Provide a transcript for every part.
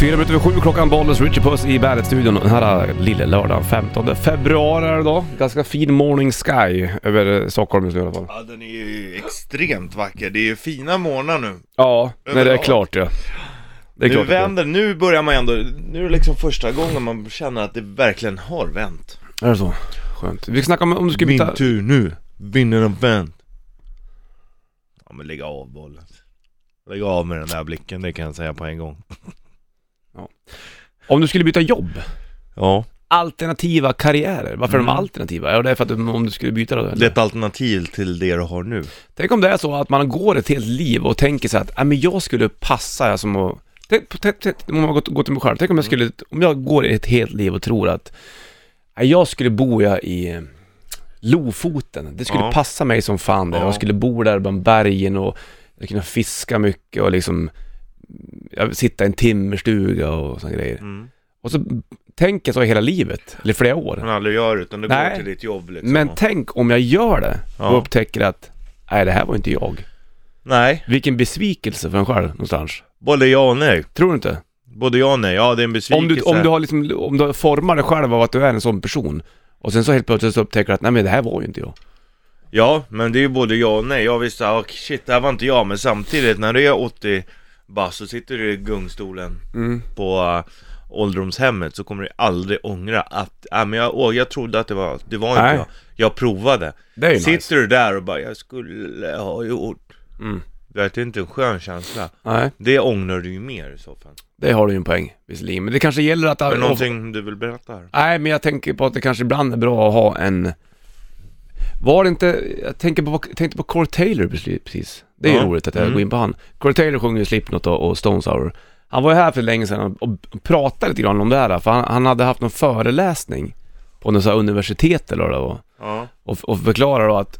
Fyra minuter över sju klockan, Bollnäs, Richie Puss i Bandet-studion den här lilla lördagen 15 februari är det då. Ganska fin morning sky över Stockholm just nu i alla fall. Ja, den är ju extremt vacker. Det är ju fina morgnar nu. Ja, nej, det är klart ja. Det är nu klart. att det vänder, nu börjar man ändå, nu är det liksom första gången man känner att det verkligen har vänt. Är det så? Skönt. Vi ska snacka om om du skulle byta... Min tur nu, vinden har vänt. Ja men lägg av bollen. Lägg av med den där blicken, det kan jag säga på en gång. Om du skulle byta jobb? Ja, Alternativa karriärer. Varför är de Mm. alternativa? Ja, det är för att om du skulle byta då. det är ett alternativ till det du har nu. Tänk om det är så att man går ett helt liv och tänker sig att "Nej, men jag skulle passa som att... Tänk, tänk, tänk, om man går, till mig själv, tänk om jag skulle, om jag går ett helt liv och tror att "Nej, jag skulle bo ja i Lofoten, det skulle Ja. passa mig som fan där. Ja. Jag skulle bo där bland bergen och jag kunna fiska mycket och liksom sitta i en timmerstuga och såna grejer. Mm. Och så tänker jag så hela livet, eller flera år. Man aldrig gör utan du går till ditt jobb liksom. Men tänk om jag gör det och Ja. upptäcker att nej, det här var inte jag. Nej, Vilken besvikelse för en själv någonstans. både ja och nej. Tror du inte? Både ja och nej, ja det är en besvikelse. Om du, om du har liksom, om du formar dig själv av att du är en sån person och sen så helt plötsligt så upptäcker du att nej men det här var ju inte jag. Ja, men det är ju både ja och nej. Jag visste, ah, shit det här var inte jag, men samtidigt när du är 80 bast så sitter du i gungstolen Mm. på uh, ålderdomshemmet så kommer du aldrig ångra att, ja men jag, åh, jag trodde att det var, det var inte jag. Jag provade. Sitter nice. du där och bara, jag skulle ha gjort. Mm. Det är inte en skön känsla. Nej, Det ångrar du ju mer i så fall. det har du ju en poäng visserligen. Men det kanske gäller att... Är det någonting du vill berätta här? Nej, men jag tänker på att det kanske ibland är bra att ha en... Var det inte... Jag tänker på, tänkte på Corey Taylor precis-. Det är ju Ja. roligt att jag Mm. går in på han. Corey Taylor sjunger ju Slipknot och, och Stone Sour. Han var ju här för länge sedan och, och pratade lite grann om det här, för han, han hade haft någon föreläsning på något universitet eller vad det var. Ja. Och, och förklarar då att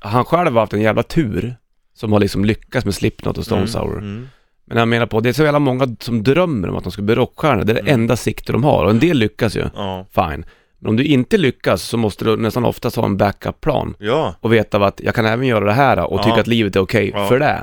han själv har haft en jävla tur som har liksom lyckats med Slipknot och Stone Mm, Sour. Mm. Men jag menar på, det är så jävla många som drömmer om att de ska bli rockstjärnor. Det är det Mm. enda sikte de har och en del lyckas ju. Ja. Fine. Men om du inte lyckas så måste du nästan oftast ha en backup-plan Ja. och veta att jag kan även göra det här och Ja. tycka att livet är okej Ja. för det.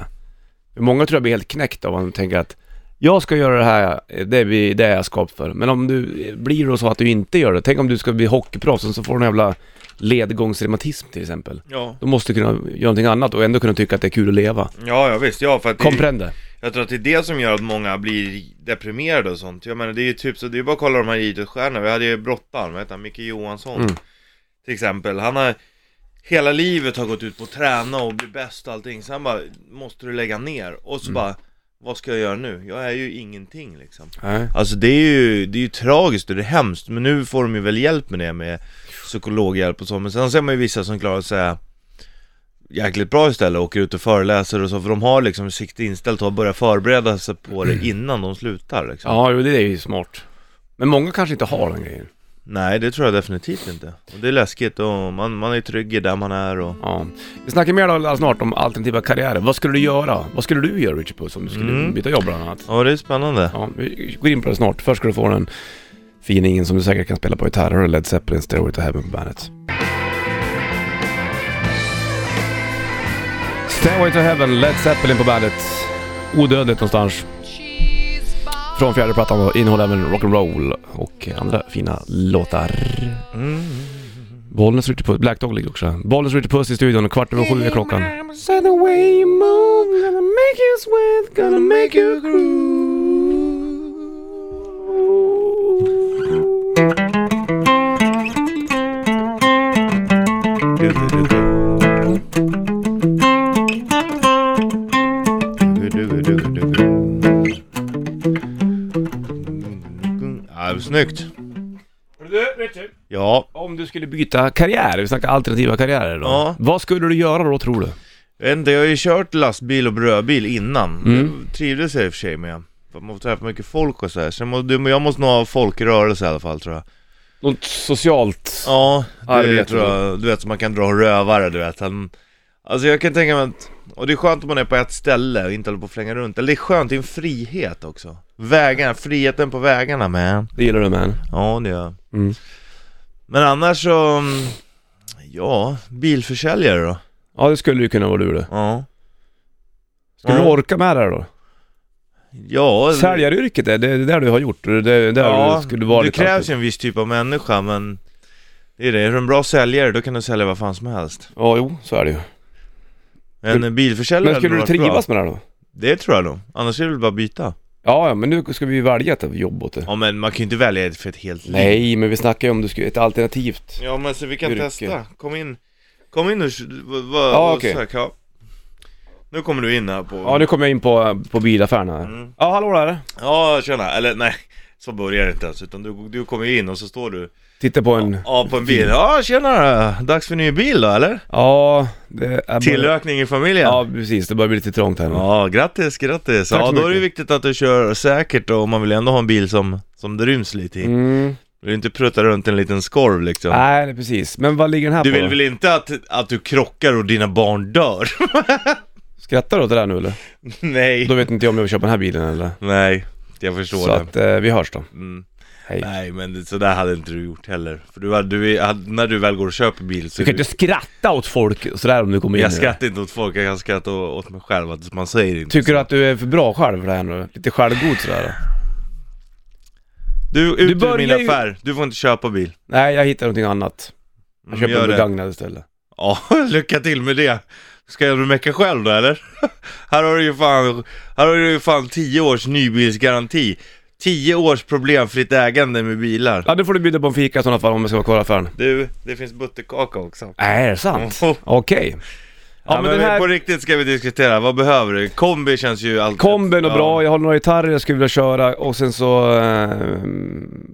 Många tror jag blir helt knäckt av att de tänker att jag ska göra det här, det är, det är jag skapt för. Men om du blir då så att du inte gör det, tänk om du ska bli hockeyproffs och så får du en jävla ledgångsreumatism till exempel. Ja. Då måste du kunna göra någonting annat och ändå kunna tycka att det är kul att leva. Ja, ja visst, ja för att det. Jag tror att det är det som gör att många blir deprimerade och sånt. Jag menar det är ju typ så, det är bara att kolla de här idrottsstjärnorna. Vi hade ju brottaren, vad heter han, Micke Johansson Mm. till exempel. Han har hela livet har gått ut på att träna och bli bäst och allting. Sen bara, måste du lägga ner? Och så Mm. bara, vad ska jag göra nu? Jag är ju ingenting liksom. Nej. Alltså det är ju, det är ju tragiskt och det är hemskt. Men nu får de ju väl hjälp med det med psykologhjälp och så. Men sen ser man ju vissa som klarar sig jäkligt bra istället, åker ut och föreläser och så, för de har liksom sikte inställt och har börjat förbereda sig på det innan de slutar liksom. Ja, jo, det är ju smart. Men många kanske inte har den grejen. Nej, det tror jag definitivt inte. Och det är läskigt och man, man är trygg i där man är och... Ja. Vi snackar mer då alldeles snart om alternativa karriärer. Vad skulle du göra? Vad skulle du göra Richard Puss om du skulle Mm. byta jobb bland annat? Ja, det är spännande. Ja, vi går in på det snart. Först ska du få den finingen som du säkert kan spela på gitarr. Är Led Zeppelin Stairway to Heaven på bandet. Stairway to Heaven, Led Zeppelin på bandet. Odödligt någonstans. Från fjärde plattan då, innehåller även rock'n'roll och andra fina låtar. Mm. Bollnäs Richard Puss, Black Dog ligger också här. Bollnäs Richard Puss i studion, kvart över sju är klockan. Gonna make you sweat, gonna make you groove. Du, du. Ja, det snyggt. Du, Richard. Ja, Om du skulle byta karriär, vi snackar alternativa karriärer då. Ja. Vad skulle du göra då tror du? vet inte, jag har ju kört lastbil och brödbil innan. Mm. Jag trivdes jag i och för sig med. Man får träffa mycket folk och så här. Så jag måste, jag måste nog ha folkrörelse i alla fall tror jag. Något socialt? Ja, det Arbete tror jag. Du vet, så man kan dra en rövare, du vet. Han, alltså jag kan tänka mig att, och det är skönt om man är på ett ställe och inte håller på att flänga runt. Eller det är skönt, det är en frihet också. Vägarna, friheten på vägarna man. Det gillar du man. Ja, det gör jag. Mm. Men annars så, mm, ja, bilförsäljare då. Ja, det skulle ju kunna vara du det. Ja. Skulle Ja. du orka med det då? Ja, Säljaryrket, det det är det du har gjort? Det det där ja du skulle vara det krävs ju en viss typ av människa men det är det, är du en bra säljare då kan du sälja vad fan som helst. Ja, jo, så är det ju. En Skulle- bilförsäljare Men skulle du trivas bra. med det här då? Det tror jag nog, annars är det väl bara byta. Ja, ja, men nu ska vi välja ett jobb åt det. Ja men man kan ju inte välja ett för ett helt liv. Nej, men vi snackar ju om du skulle, ett alternativt. Ja men så vi kan Yrke. testa, kom in Kom in och vad, Ja, okej. sök, ja. Nu kommer du in här på Ja, nu kommer jag in på, på bilaffären här. Mm. Ja, hallå där. Ja tjena, eller nej Så börjar det inte ens utan du, du kommer in och så står du Titta på en... Ja på en bil, ja tjena, dags för ny bil då eller? Ja, det är. Tillökning i familjen? Ja, precis. Det börjar bli lite trångt här nu. Ja, grattis, grattis! Tack ja, då är det viktigt att du kör säkert och man vill ändå ha en bil som, som det ryms lite i. Mm. Du vill inte prutta runt en liten skorv liksom. Nej, precis. Men vad ligger den här Du på vill då? väl inte att, att du krockar och dina barn dör? Skrattar du åt det där nu eller? Nej, Då vet inte jag om jag vill köpa den här bilen eller? nej, jag förstår Så det. att eh, vi hörs då. Mm. Hej. Nej, men det- så där hade inte du gjort heller. För du, du, när du väl går och köper bil så... Du kan inte skratta åt folk sådär om du kommer in jag skrattar inte åt folk, jag kan skratta åt mig själv, att man säger inte Tycker så. du att du är för bra själv för det här nu? Lite självgod sådär? Du, ut ur börjar min ju- affär, du får inte köpa bil. Nej, jag hittar någonting annat. Jag Mm, köper en begagnad istället. Ja, lycka till med det. Ska du mecka själv då eller? här har du ju fan, här har du ju fan 10 års nybilsgaranti. 10 års problemfritt ägande med bilar. Ja, då får du bjuda på en fika i sådana fall om jag ska vara kvar i affären. Du, det finns butterkaka också. Nej, är det sant? Okej. Ja, men, den här- på riktigt ska vi diskutera, vad behöver du? Kombi känns ju alltid... Komben och ja. bra, jag har några gitarrer jag skulle vilja köra och sen så eh,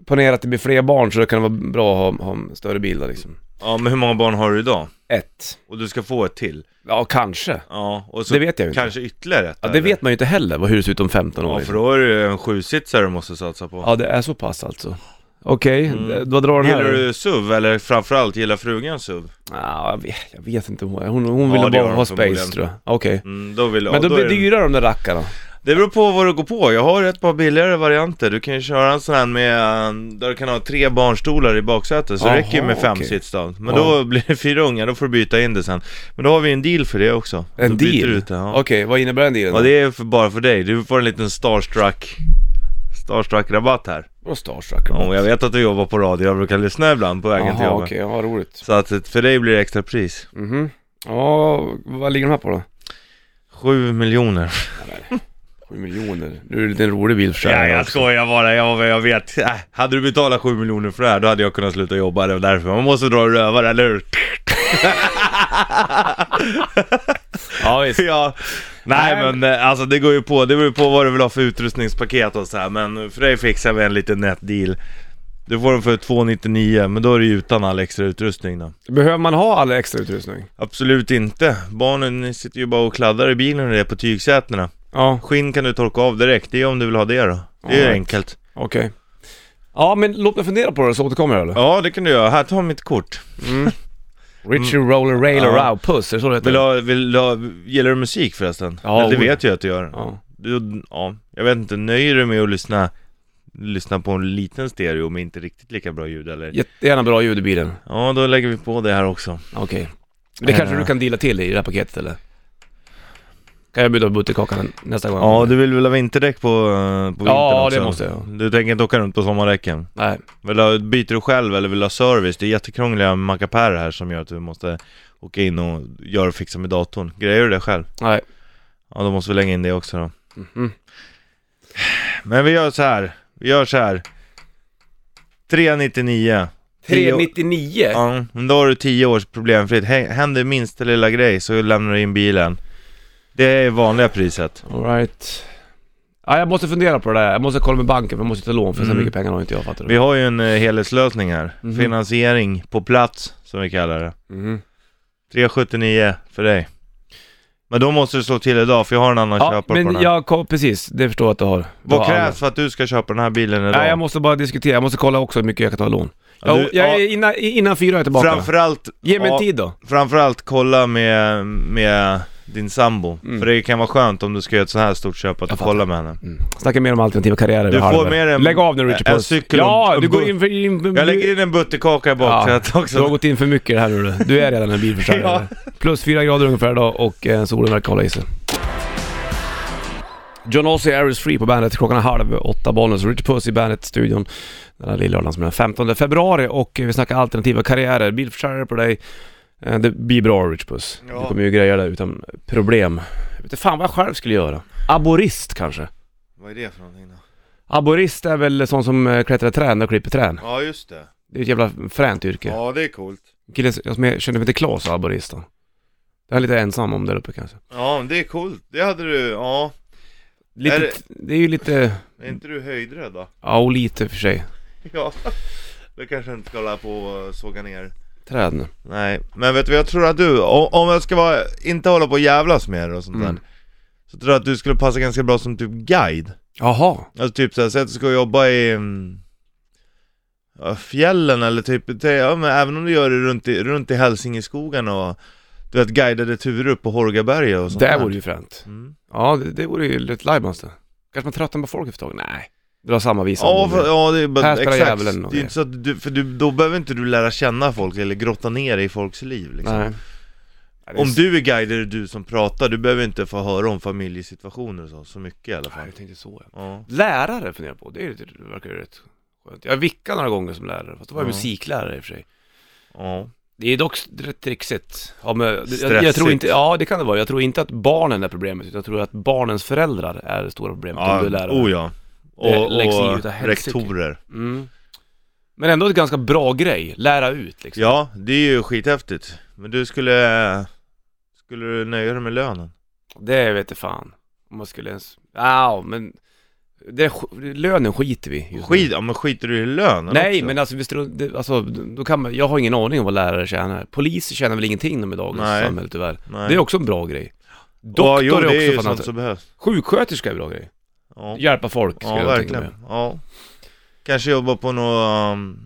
ponera att det blir fler barn så det kan vara bra att ha, ha en större bil då, liksom. Ja, men hur många barn har du idag? Ett. Och du ska få ett till? Ja, kanske. Ja, och så Det vet jag ju inte. kanske ytterligare ett Ja, det eller? vet man ju inte heller, vad- hur det ser ut om 15 år. Ja, för liksom. då är det ju en sjusitsare du måste satsa på. Ja, det är så pass alltså. Okej, Mm. vad drar den här? Gillar du SUV eller framförallt gillar frugan SUV? Ja, jag, vet, jag vet inte, hon, hon, hon Ja, ville det har bara hon ha förmodligen. space tror jag. Okej. Mm, då vill, Men ja, då, blir det- det dyrare de där rackarna. Det beror på vad du går på. Jag har ett par billigare varianter. Du kan ju köra en sån här med, eh, där du kan ha tre barnstolar i baksätet. Så det Jaha, räcker ju med fem okej. sits då. Men Ja. då blir det fyra ungar, då får du byta in det sen. Men då har vi en deal för det också. En då deal? det, ja. Okej, vad innebär den dealen? ja, det är för, bara för dig. Du får en liten starstruck Starstruck-rabatt här. Vadå starstruck? Ja, och jag vet att du jobbar på radio, jag brukar lyssna ibland på vägen till Jaha, jobbet. okej, ja, roligt. Så att för dig blir det extra pris. Mhm. Ja, vad ligger de här på då? Sju miljoner. 7 miljoner. Nu är det en rolig bil för Ja, jag också. skojar bara, jag, jag vet. Äh, hade du betalat 7 miljoner för det här, då hade jag kunnat sluta jobba. Det var därför. Man måste dra rövare, eller hur? Ja, visst. ja. Nej Nej, men alltså det går ju på, det beror ju på vad du vill ha för utrustningspaket och så här. Men för dig fixar vi en liten nätt deal. Du får den för 299 men då är det ju utan all extra utrustning då. Behöver man ha all extra utrustning? Absolut inte. Barnen sitter ju bara och kladdar i bilen när det är på tygsätena. Ja, Skinn kan du torka av direkt, det är om du vill ha det då. Det är Alright. enkelt. okej. Ja, men låt mig fundera på det så återkommer jag eller? Ja det kan du göra, här ta mitt kort. Mm. Richie Roller Railer Ja. Row Puss, är det så det heter? Vill du ha, vill du ha, gillar du musik förresten? Ja, Eller det oj. vet jag att du gör. Ja. Du, ja, jag vet inte, nöjer du dig med att lyssna, lyssna på en liten stereo med inte riktigt lika bra ljud eller? Jättegärna bra ljud i bilen. Ja, då lägger vi på det här också. Okej. Det kanske Eh. du kan deala till i det här paketet eller? Kan jag bjuda på butterkakan nästa gång? Ja, du vill väl ha vinterdäck på, eh, på vintern Ja, också? det måste jag. Du tänker inte åka runt på sommardäcken? Nej. Vill du byter du själv eller vill du ha service? Det är jättekrångliga mackapärer här som gör att du måste åka in och göra och fixa med datorn. Grejer du det själv? Nej. Ja, då måste vi lägga in det också då. Mhm. Men vi gör så här. Vi gör så här. 399. 399? Ja, men då har du 10 års problemfritt. Hä- Händer minsta lilla grej så lämnar du in bilen. Det är vanliga priset. Alright. Ja, jag måste fundera på det där. Jag måste kolla med banken för jag måste ta lån för så Mm. mycket pengar har inte jag, fattar du? Vi har ju en uh, helhetslösning här. Mhm. Finansiering på plats, som vi kallar det. Mhm. 379 för dig. Men då måste du slå till idag, för jag har en annan Ja, köpare på den men här. jag kom, precis. Det förstår jag att du har. Du Vad har krävs alla. för att du ska köpa den här bilen idag? Nej, jag måste bara diskutera. Jag måste kolla också hur mycket jag kan ta lån. Ja, Ja, du- jag ja, är innan, innan fyra är jag tillbaka. Framförallt, Ge mig ja, en tid då. framförallt kolla med, med din sambo. Mm. För det kan vara skönt om du ska göra ett så här stort köp att du kollar med henne. Mm. Snacka mer om alternativa karriärer Du får med en- Lägg av nu Richard Puss. cykel och- Ja, en du går in för... In, Jag lägger in en butterkaka i baksätet Du har också. gått in för mycket här nu du. Du är redan en bilförsäljare. Plus fyra grader ungefär idag och eh, solen verkar hålla i sig. John Ossie, Air Free på bandet. Klockan är halv åtta, Bollnäs. Richard Puss i bandet-studion. Den här lilla som är den 15 februari och vi snackar alternativa karriärer. Bilförsäljare på dig. Eh, Det blir bra Richard Puss. Ja. Du kommer ju greja det utan problem. Jag vet inte fan vad jag själv skulle göra. Aborist kanske? Vad är det för någonting då? Aborist är väl sån som eh, klättrar träd och klipper träd. Ja just det. Det är ett jävla fränt yrke. Ja det är coolt. Killen som jag känner mig till Klas aborist då. Det är lite ensam om där uppe kanske. Ja men det är coolt. Det hade du, ja. Lite, Är det... det- är ju lite, Är inte du höjdrädd då? ja och lite för sig. Ja. Du kanske inte ska hålla på och såga ner. Träd nu. Nej, men vet du vad jag tror att du, om jag ska vara, inte hålla på och jävlas med det och sånt Mm. där Så tror jag att du skulle passa ganska bra som typ guide Jaha. Alltså typ såhär, säg att du ska jobba i mm, ja, fjällen eller typ, te- ja, men även om du gör det runt i, runt i Hälsingeskogen och Du vet guidade turer upp på Hårgaberget och sånt Det där. vore ju fränt. mm. Ja, det, det vore ju lite lajvans det. Kanske man tröttnar på folk efter ett tag? Nej. Dra samma visa. Ja, för, ja det är bara, Här spelar exakt, djävulen och det är inte så att du, för du, då behöver inte du lära känna folk eller grotta ner i folks liv liksom. Nej. Nej, det är Om s- du är guide är det du som pratar, du behöver inte få höra om familjesituationer och så, så mycket i alla Nej, fall jag tänkte så ja. Ja, Lärare funderar jag på, det, är, det verkar ju rätt skönt. Jag vickade några gånger som lärare, fast då var jag Ja. musiklärare i och för sig. ja, Det är dock rätt trixigt. Ja, men, jag, jag, jag Stressigt. tror inte, ja det kan det vara. Jag tror inte att barnen är problemet, utan jag tror att barnens föräldrar är det stora problemet om du är lärare. oh ja Och, läggs i och helsike. rektorer Mm. Men ändå ett ganska bra grej, lära ut liksom. Ja, det är ju skithäftigt Men du skulle, skulle du nöja dig med lönen? Det vet jag fan. Om man skulle ens, ja men det lönen skiter vi just Skit, nu. ja men skiter du i lönen Nej också? men alltså, visst, det, alltså då kan man, jag har ingen aning om vad lärare tjänar. Poliser tjänar väl ingenting de i dagens Nej. samhälle tyvärr. Nej. Det är också en bra grej. Doktor jo, är det också är ju sånt som behövs Sjuksköterska är en bra grej. Ja, Hjälpa folk ska ja jag tänka verkligen mig. Ja Kanske jobba på något um...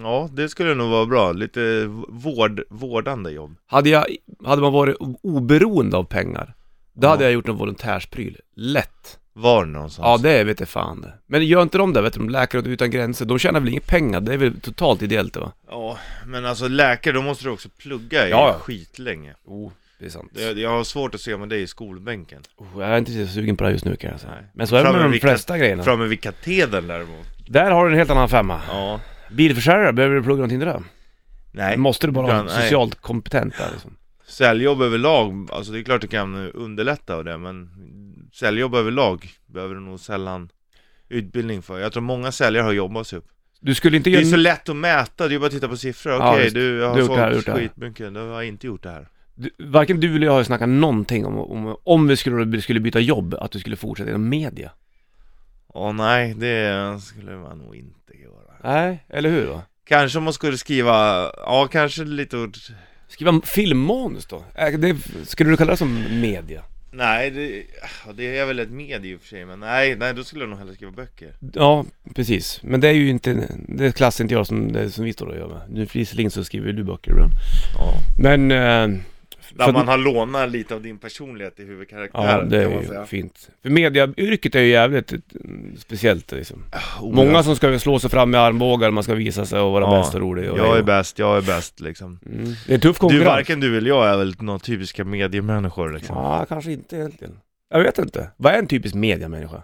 Ja, det skulle nog vara bra, lite vård, vårdande jobb Hade, jag, hade man varit o- oberoende av pengar, då Ja. hade jag gjort en volontärspryl. Lätt. Var någonstans? Ja det vet jag fan det. Men gör inte de det, vet du, de Läkare Utan Gränser, de tjänar väl inga pengar? Det är väl totalt ideellt va? Ja, men alltså läkare, då måste du också plugga i Ja, ja. skitlänge Oh, det är sant. jag, jag har svårt att se med dig i skolbänken Oh, jag är inte så sugen på det just nu kan jag säga. Nej. Men så är det med de vid flesta grejerna. Framme vid katedern däremot Där har du en helt annan femma. Ja Bilförsäljare, behöver du plugga någonting där? Nej Måste du bara vara nej. socialt kompetent där liksom? Säljjobb överlag, alltså det är klart det kan underlätta och det men Säljjobb överlag behöver du nog sällan utbildning för Jag tror många säljare har jobbat sig upp Du skulle inte Det är göra... så lätt att mäta, det är bara att titta på siffror Okej, du jag har Du sålt skitmycket, du har inte gjort det här Du, varken du eller jag har snackat någonting om, om, om vi skulle, skulle byta jobb, att du skulle fortsätta inom media. Åh nej, det skulle man nog inte göra Nej, eller hur va? Kanske om man skulle skriva, ja kanske lite ord Skriva filmmanus då? Äh, Det, skulle du kalla det som media? Nej, det, det är väl ett medie i och för sig, men nej, nej då skulle jag nog hellre skriva böcker Ja, precis. Men det är ju inte, det klassar inte jag som, det som vi står och gör med. Nu visserligen så skriver du böcker ibland. Ja Men... Eh, Där man har lånat lite av din personlighet i Ja, huvudkaraktären det kan är ju säga fint. För mediayrket är ju jävligt eh, speciellt liksom. Oh, Många ja. som ska slå sig fram med armbågar, man ska visa sig och vara Ja, bäst och rolig. Och Jag är bäst, jag är bäst liksom Mm. Det är tuff Du, konkurrens. varken du eller jag är väl några typiska mediemänniskor liksom Ja, kanske inte egentligen. Jag vet inte. Vad är en typisk mediamänniska?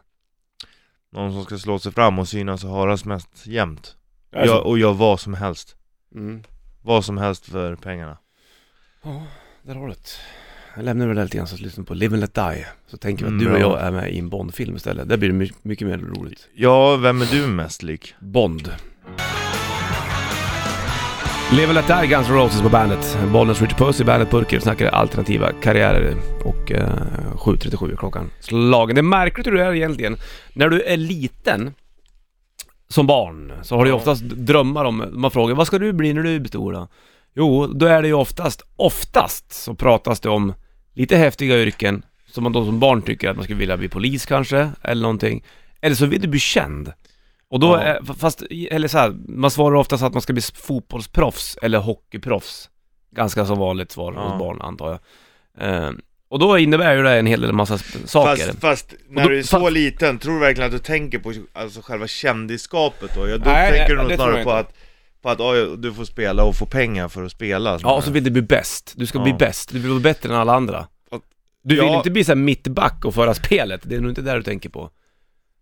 Någon som ska slå sig fram och synas och höras mest jämt Alltså, jag, Och gör vad som helst mm. Vad som helst för pengarna Ja, där har du det. Jag lämnar väl det lite grann så att lyssna på Live and Let Die. Så tänker vi att Mm, du och bra. jag är med i en Bond-film istället. Det blir det my- mycket mer roligt. Ja, vem är du mest lik? Bond. Live and Let Die, Guns N' Roses på bandet. Bollnäs Richard Puss i bandet Burker snackar alternativa karriärer och eh, 7.37 är klockan slagen. Det är märkligt hur du är egentligen. När du är liten, som barn, så har du ju oftast drömmar om, man frågar vad ska du bli när du blir stor då? Jo, då är det ju oftast, oftast så pratas det om lite häftiga yrken som man då som barn tycker att man skulle vilja bli polis kanske, eller någonting. Eller så vill du bli känd. Och då, är, fast, eller så här, man svarar oftast att man ska bli fotbollsproffs eller hockeyproffs. Ganska så vanligt svar hos barn antar jag. Eh, och då innebär ju det en hel del massa saker. Fast, fast när då- du är så fast- liten, tror du verkligen att du tänker på alltså, själva kändisskapet då? Ja, då Nej, tänker nej, du nog snarare på att, på att oj, du får spela och få pengar för att spela Ja, och så vill du bli bäst. Du ska Ja. bli bäst. Du vill bli bättre än alla andra. Du vill Ja. inte bli så här mittback och föra spelet, det är nog inte där du tänker på.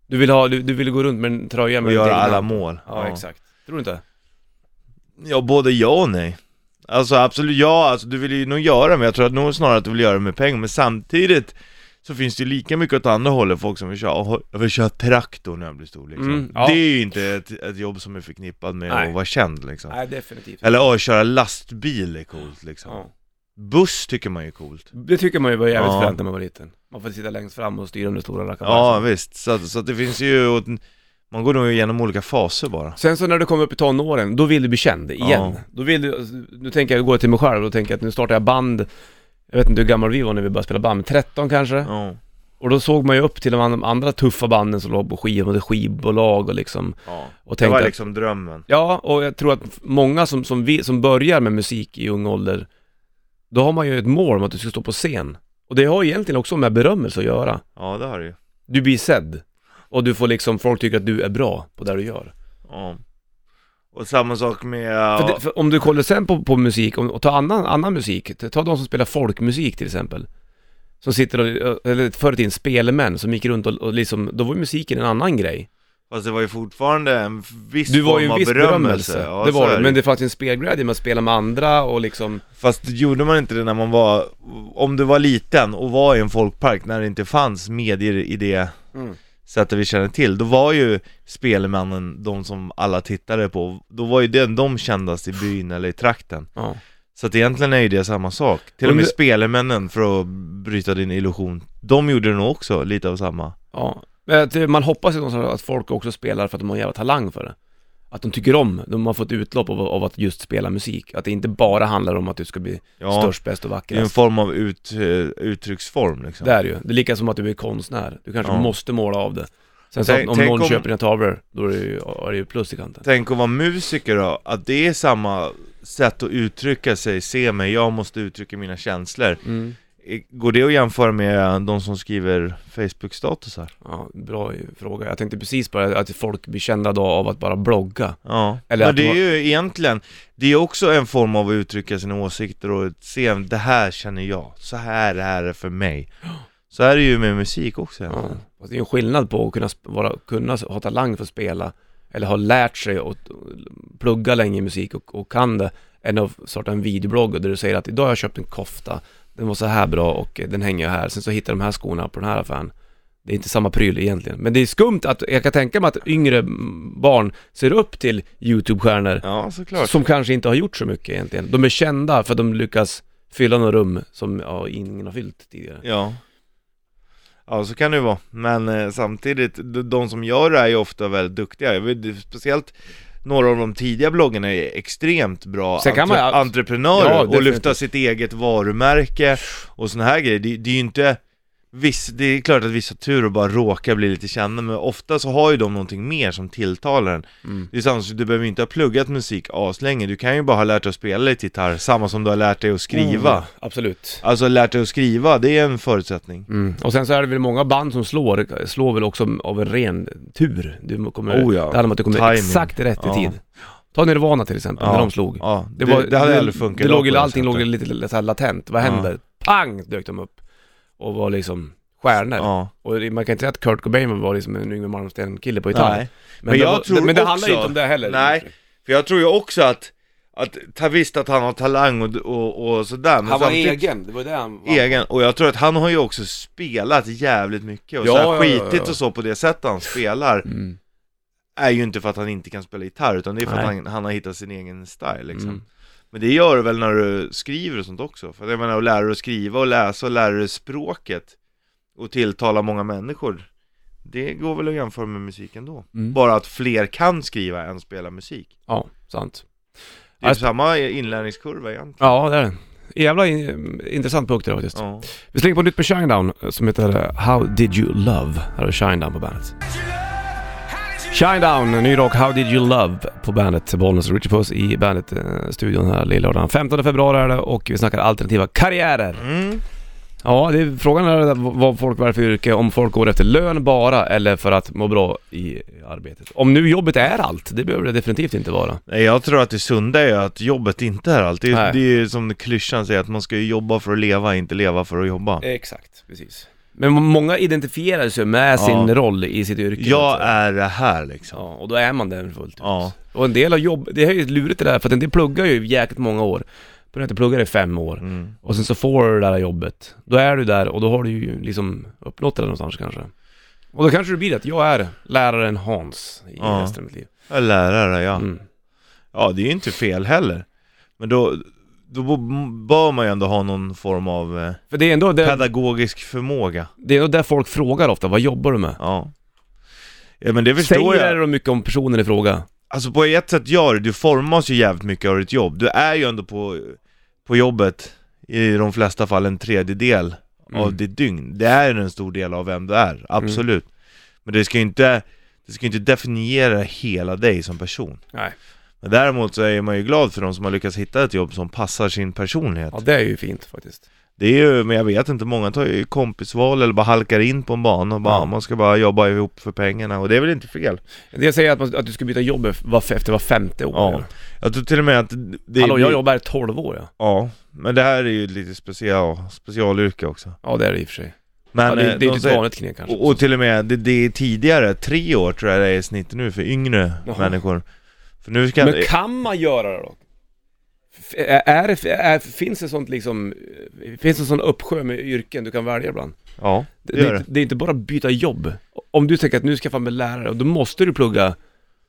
Du vill, ha, du, du vill gå runt med en tröja med Och ditt göra alla mål. Ja, exakt. Tror du inte? Ja, både ja och nej. Alltså absolut, ja, alltså du vill ju nog göra men jag tror att nog snarare att du vill göra det med pengar, men samtidigt så finns det lika mycket åt andra hållet, folk som vill köra, "Åh, jag vill köra traktor när jag blir stor liksom. Mm, ja. Det är ju inte ett, ett jobb som är förknippat med Nej. att vara känd liksom. Nej, definitivt. Eller åh, köra lastbil är coolt liksom. Ja. Buss tycker man ju är coolt. Det tycker man ju var jävligt Ja. fränt när man var liten. Man får sitta längst fram och styra de stora Ja rackarna. visst, så, att- så att det finns ju, man går nog igenom olika faser bara. Sen så när du kommer upp i tonåren, då vill du bli känd igen. Ja. Då vill du, nu tänker jag gå till mig själv, då tänker jag att nu startar jag band Jag vet inte hur gammal vi var när vi började spela band, men 13 kanske? Ja. Och då såg man ju upp till de an- andra tuffa banden som låg på skiv, och det skivbolag och liksom ja. Och Det tänkte var att- liksom drömmen. Ja, och jag tror att många som, som, vi, som börjar med musik i ung ålder Då har man ju ett mål om att du ska stå på scen Och det har egentligen också med berömmelse att göra Ja det har det ju. Du blir sedd Och du får liksom, folk tycker att du är bra på det du gör Ja. Och samma sak med... för, det, för om du kollar sen på, på musik, om, och ta annan, annan musik. Ta de som spelar folkmusik till exempel. Som sitter och, eller förr i tiden spelemän som gick runt och, och liksom, då var ju musiken en annan grej. Fast det var ju fortfarande en viss Du var form ju en av viss berömmelse, Ja, det var det, men det fanns ju en spelglädje med att spela med andra och liksom Fast gjorde man inte det när man var, om du var liten och var i en folkpark när det inte fanns medier i det? Mm. Sättet vi känner till, då var ju Spelemannen de som alla tittade på, då var ju det de kändast i byn eller i trakten. Ja, Så att egentligen är ju det samma sak. Till och Men med Spelemännen, för att bryta din illusion, de gjorde det nog också lite av samma. ja Man hoppas ju någonstans att folk också spelar för att de har en jävla talang för det Att de tycker om, de har fått utlopp av, av att just spela musik Att det inte bara handlar om att du ska bli Ja, störst, bäst och det är en vackrast form av ut, eh, uttrycksform liksom. Det är ju, det är lika som att du är konstnär Du kanske Ja. måste måla av det Sen så Tänk- om någon om- köper dina tavlor, då är det ju, är det ju plus i kanten Tänk att vara musiker då, att det är samma sätt att uttrycka sig, se mig, jag måste uttrycka mina känslor. mm. Går det att jämföra med de som skriver Facebook-statusar? Ja, bra fråga. Jag tänkte precis på det, att folk blir kända då av att bara blogga Ja, Eller men att det är ju egentligen, det är också en form av att uttrycka sina åsikter och se, det här känner jag, så här är det för mig. Så är det ju med musik också Ja, egentligen. fast det är ju en skillnad på att kunna, vara, kunna ha talang för att spela eller ha lärt sig och plugga länge i musik och, och kan det än att starta en videoblogg där du säger att idag har jag köpt en kofta, den var så här bra och den hänger jag här, sen så hittar jag de här skorna på den här affären. Det är inte samma pryl egentligen, men det är skumt att, jag kan tänka mig att yngre barn ser upp till YouTube-stjärnor Ja, såklart. som kanske inte har gjort så mycket egentligen. De är kända för att de lyckas fylla några rum som ja, ingen har fyllt tidigare. Ja. Ja, så kan det ju vara. Men eh, samtidigt, de, de som gör det är ju ofta väldigt duktiga. Jag vet, speciellt några av de tidiga bloggarna är extremt bra kan man entreprenörer Ja, och lyfta sitt eget varumärke och såna här grejer. Det, det är ju inte Viss, det är klart att vissa tur och bara råkar bli lite kända, men ofta så har ju de någonting mer som tilltalar en. Mm. Det är samma som, du behöver inte ha pluggat musik aslänge, du kan ju bara ha lärt dig att spela lite gitarr, samma som du har lärt dig att skriva. Mm, absolut. Alltså lärt dig att skriva, det är en förutsättning. Mm. Och sen så är det väl många band som slår, slår väl också av en ren tur. Du kommer, Oh ja. Det handlar om att du kommer Timing. exakt rätt i Ja. tid. Ta Nirvana till exempel, Ja. när de slog. Ja, det, Det, var, det hade aldrig funkat Det låg allting låg lite, lite så här latent. Vad hände? Pang! Dök de upp. Och var liksom stjärnor. Ja, Och det- man kan inte säga att Kurt Cobain var liksom en Yngwie Malmsteen-kille på gitarr. nej. Men, Men det, jag var, tror men det också- handlar inte om det heller. Nej. För jag tror ju också att, att ta visst att han har talang och, och, och sådär, men Han var egen, det var det han var. Egen, och jag tror att han har ju också spelat jävligt mycket och Ja, så här ja, skitit ja. och så på det sättet han spelar Mm. är ju inte för att han inte kan spela gitarr utan det är för att Nej. han, han har hittat sin egen style liksom. Mm. Men det gör du väl när du skriver och sånt också? För jag menar att lära dig att skriva och läsa och lära dig språket och tilltala många människor Det går väl att jämföra med musiken då Mm. Bara att fler kan skriva än spela musik Ja, sant. Det är Alltså- samma inlärningskurva egentligen Ja, det är det. Jävla in, intressant punkt det faktiskt. Ja, Vi slänger på nytt med Shinedown som heter How Did You Love? Här har Shinedown på bandet. Shinedown, ny rock How Did You Love på bandet Bollnäs och Richie Puss i bandet-studion här lillördagen. 15 februari är det och vi snackar alternativa karriärer. mm. Ja, det är, frågan är vad folk väljer för yrke, om folk går efter lön bara eller för att må bra i arbetet. Om nu jobbet är allt, det behöver det definitivt inte vara. Nej, jag tror att det sunda är att jobbet inte är allt. Det Nej. är, det är som klyschan säger, att man ska ju jobba för att leva, inte leva för att jobba. Exakt, precis. Men många identifierar sig med sin Ja. roll i sitt yrke. Jag alltså. är det här liksom. Ja, och då är man den fullt ut. Ja. Och en del av jobb, det är ju lurigt det där, för att en del pluggar ju jäkligt många år. Börjar inte plugga i fem år. Mm. Och sen så får du det där jobbet. Då är du där och då har du ju liksom uppnått det någonstans kanske. Och då kanske det blir att jag är läraren Hans i Ja. resten av mitt liv. Jag är lärare, ja. Mm. Ja, det är ju inte fel heller. Men då, då bör man ju ändå ha någon form av eh, För det är ändå det, pedagogisk förmåga. det är ändå där folk frågar ofta, vad jobbar du med? Ja. Ja men det förstår Säger jag. det då mycket om personen i fråga? Alltså på ett sätt gör det, du formas ju jävligt mycket av ditt jobb. Du är ju ändå på, på jobbet i de flesta fall en tredjedel av Mm. ditt dygn. Det är en stor del av vem du är, absolut. Men det ska ju inte, det ska inte definiera hela dig som person. Nej. Men däremot så är man ju glad för de som har lyckats hitta ett jobb som passar sin personlighet. Ja, det är ju fint faktiskt. Det är ju, men jag vet inte, många tar ju kompisval eller bara halkar in på en bana och bara, Ja. man ska bara jobba ihop för pengarna och det är väl inte fel. Det säger att, man, att du ska byta jobb var, efter var femte år. Ja. Jag tror till och med att det Hallå, jag jobbar i 12 år ja. Ja, men det här är ju lite special, specialyrke också. Ja, det är det i och för sig. Men ja, det, eh, det är de inte ett vanligt knep kanske. och, och till och med, det, det är tidigare, tre år tror jag det är i snitt nu för yngre Jaha. människor. För nu ska... Men kan man göra det då? Är, är, är, finns det sånt liksom, finns det sån uppsjö med yrken du kan välja ibland? Ja, Det, det det, gör är det. inte- det är inte bara att byta jobb. Om du tänker att nu ska jag fan bli lärare, och då måste du plugga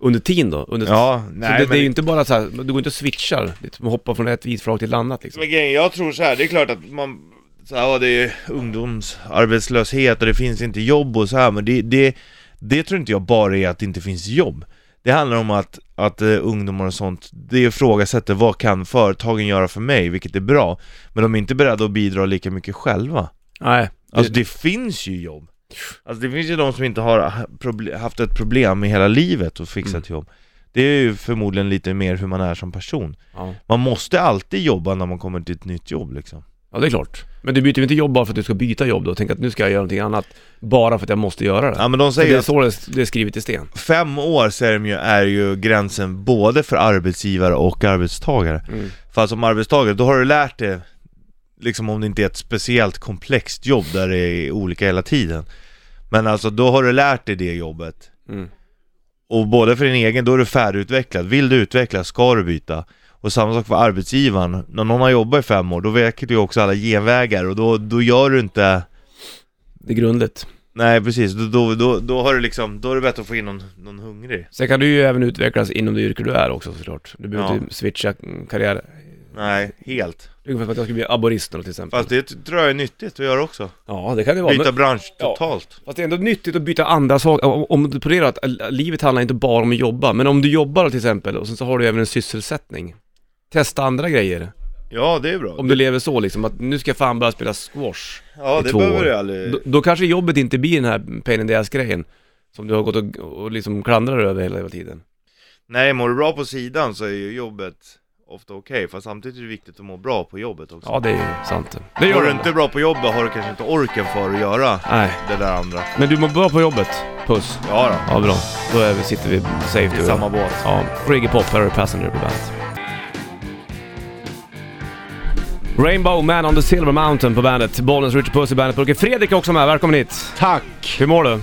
under tiden då? Under, Ja, så nej det, men... det är ju inte bara så här, du går inte och switchar, liksom, hoppar från ett vitflak till ett annat liksom. Men grejen, jag tror så här, det är klart att man så här, ja, det är ungdomsarbetslöshet och det finns inte jobb och så här, men det, det, det tror inte jag bara är att det inte finns jobb. Det handlar om att, att uh, ungdomar och sånt, det ifrågasätter vad kan företagen göra för mig, vilket är bra. Men de är inte beredda att bidra lika mycket själva. Nej. Alltså det finns ju jobb. Alltså det finns ju de som inte har haft ett problem i hela livet och fixat Mm. jobb. Det är ju förmodligen lite mer hur man är som person. Ja. Man måste alltid jobba när man kommer till ett nytt jobb liksom. Ja, det är klart. Men du byter ju inte jobb bara för att du ska byta jobb då, och tänka att nu ska jag göra någonting annat, bara för att jag måste göra det. Ja men de Så det säger är så det, det är skrivet i sten. fem år säger de ju, är ju gränsen både för arbetsgivare och arbetstagare. Mm. För som arbetstagare, då har du lärt dig Liksom om det inte är ett speciellt komplext jobb där det är olika hela tiden Men alltså då har du lärt dig det jobbet Mm. Och både för din egen, då är du färdigutvecklad. Vill du utvecklas ska du byta. Och samma sak för arbetsgivaren. När någon har jobbat i fem år, då väcker du också alla genvägar och då, då gör du inte... Det är grundligt. Nej precis, då, då, då, då har du liksom, då är det bättre att få in någon, någon hungrig. Sen kan du ju även utvecklas inom det yrke du är också såklart. Du behöver Ja. inte switcha karriär. Nej, helt. Ungefär för att jag skulle bli aborist till exempel. Fast det tror jag är nyttigt att göra också. Ja, det kan det vara. Byta bransch Ja. totalt. fast det är ändå nyttigt att byta andra saker. Om, du ponerar att äh, livet handlar inte bara om att jobba, men om du jobbar till exempel och sen så har du även en sysselsättning. Testa andra grejer. Ja, det är bra. Om du lever så liksom, att nu ska jag fan börja spela squash. ja, i det två behöver år. du aldrig... Då, då kanske jobbet inte blir den här pain in the ass grejen. Som du har gått och, och liksom klandrar över hela, hela tiden. Nej, mår du bra på sidan så är ju jobbet ofta okej. Fast samtidigt är det viktigt att må bra på jobbet också. Ja, det är ju sant. Det gör Mår du inte bra på jobbet har du kanske inte orken för att göra Nej, det där andra. men du mår bra på jobbet. Puss. Ja då. Ja, bra. Då är vi, sitter vi safe i du och jag. samma båt. Ja, Reggae Pop, här du Passenger på bandet. Rainbow Man on the Silver Mountain på bandet. Bollens Richard Puss i bandet. Fredrik är också med, välkommen hit. Tack! Hur mår du?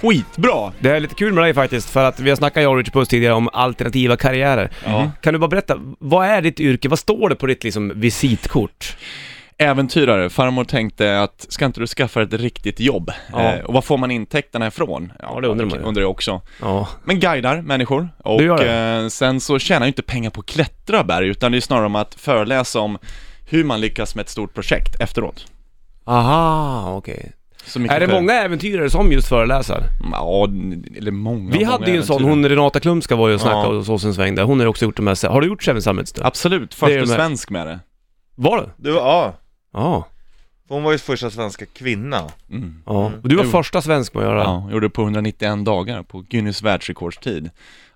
Skitbra! Det är lite kul med dig faktiskt, för att vi har snackat jag och Richard Puss tidigare om alternativa karriärer. Ja. Kan du bara berätta, vad är ditt yrke? Vad står det på ditt liksom visitkort? Äventyrare, farmor tänkte att ska inte du skaffa ett riktigt jobb? Ja. Eh, och vad får man intäkterna ifrån? Ja, det undrar man ju. Undrar jag också. Ja, Men guidar människor och eh, sen så tjänar jag inte pengar på att klättra berg utan det är snarare om att föreläsa om hur man lyckas med ett stort projekt efteråt. aha, okej. Så mycket Är det för- många äventyrare som just föreläser? Ja, eller många, Vi många hade ju en sån, hon Renata Klumska var ju och snackade Ja. hos oss en sväng där. Hon har ju också gjort de här, har du gjort Seven Summits då? Absolut, är första de här- svensk med det. Var det? Du, ja. Ja. Hon var ju första svenska kvinna. Mm. Ja. Och du var Jo. första svensk med att göra. Ja, gjorde det på 191 dagar på Guinness världsrekordstid.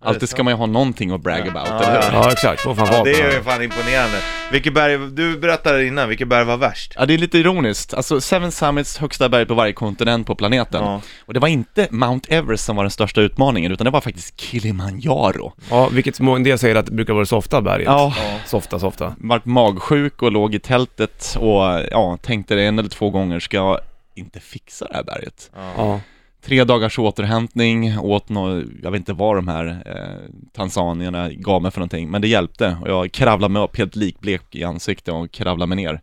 Det Alltid ska man ju ha någonting att brag about, Ja, eller hur? Ja, exakt. Får fan Ja, vara det är det. ju fan imponerande. Vilket berg, du berättade innan, vilket berg var värst? Ja, det är lite ironiskt. Alltså, Seven Summits, högsta berg på varje kontinent på planeten. Ja. Och det var inte Mount Everest som var den största utmaningen, utan det var faktiskt Kilimanjaro. Ja, vilket må- en del säger att det brukar vara softa berget. Ja, Softa, softa. vart magsjuk och låg i tältet och ja, tänkte det en eller två gånger, ska jag inte fixa det här berget? Ja. Ja. Tre dagars återhämtning, åt något, jag vet inte vad de här eh, tanzanierna gav mig för någonting, men det hjälpte och jag kravlade mig upp helt likblek i ansiktet och kravlade mig ner.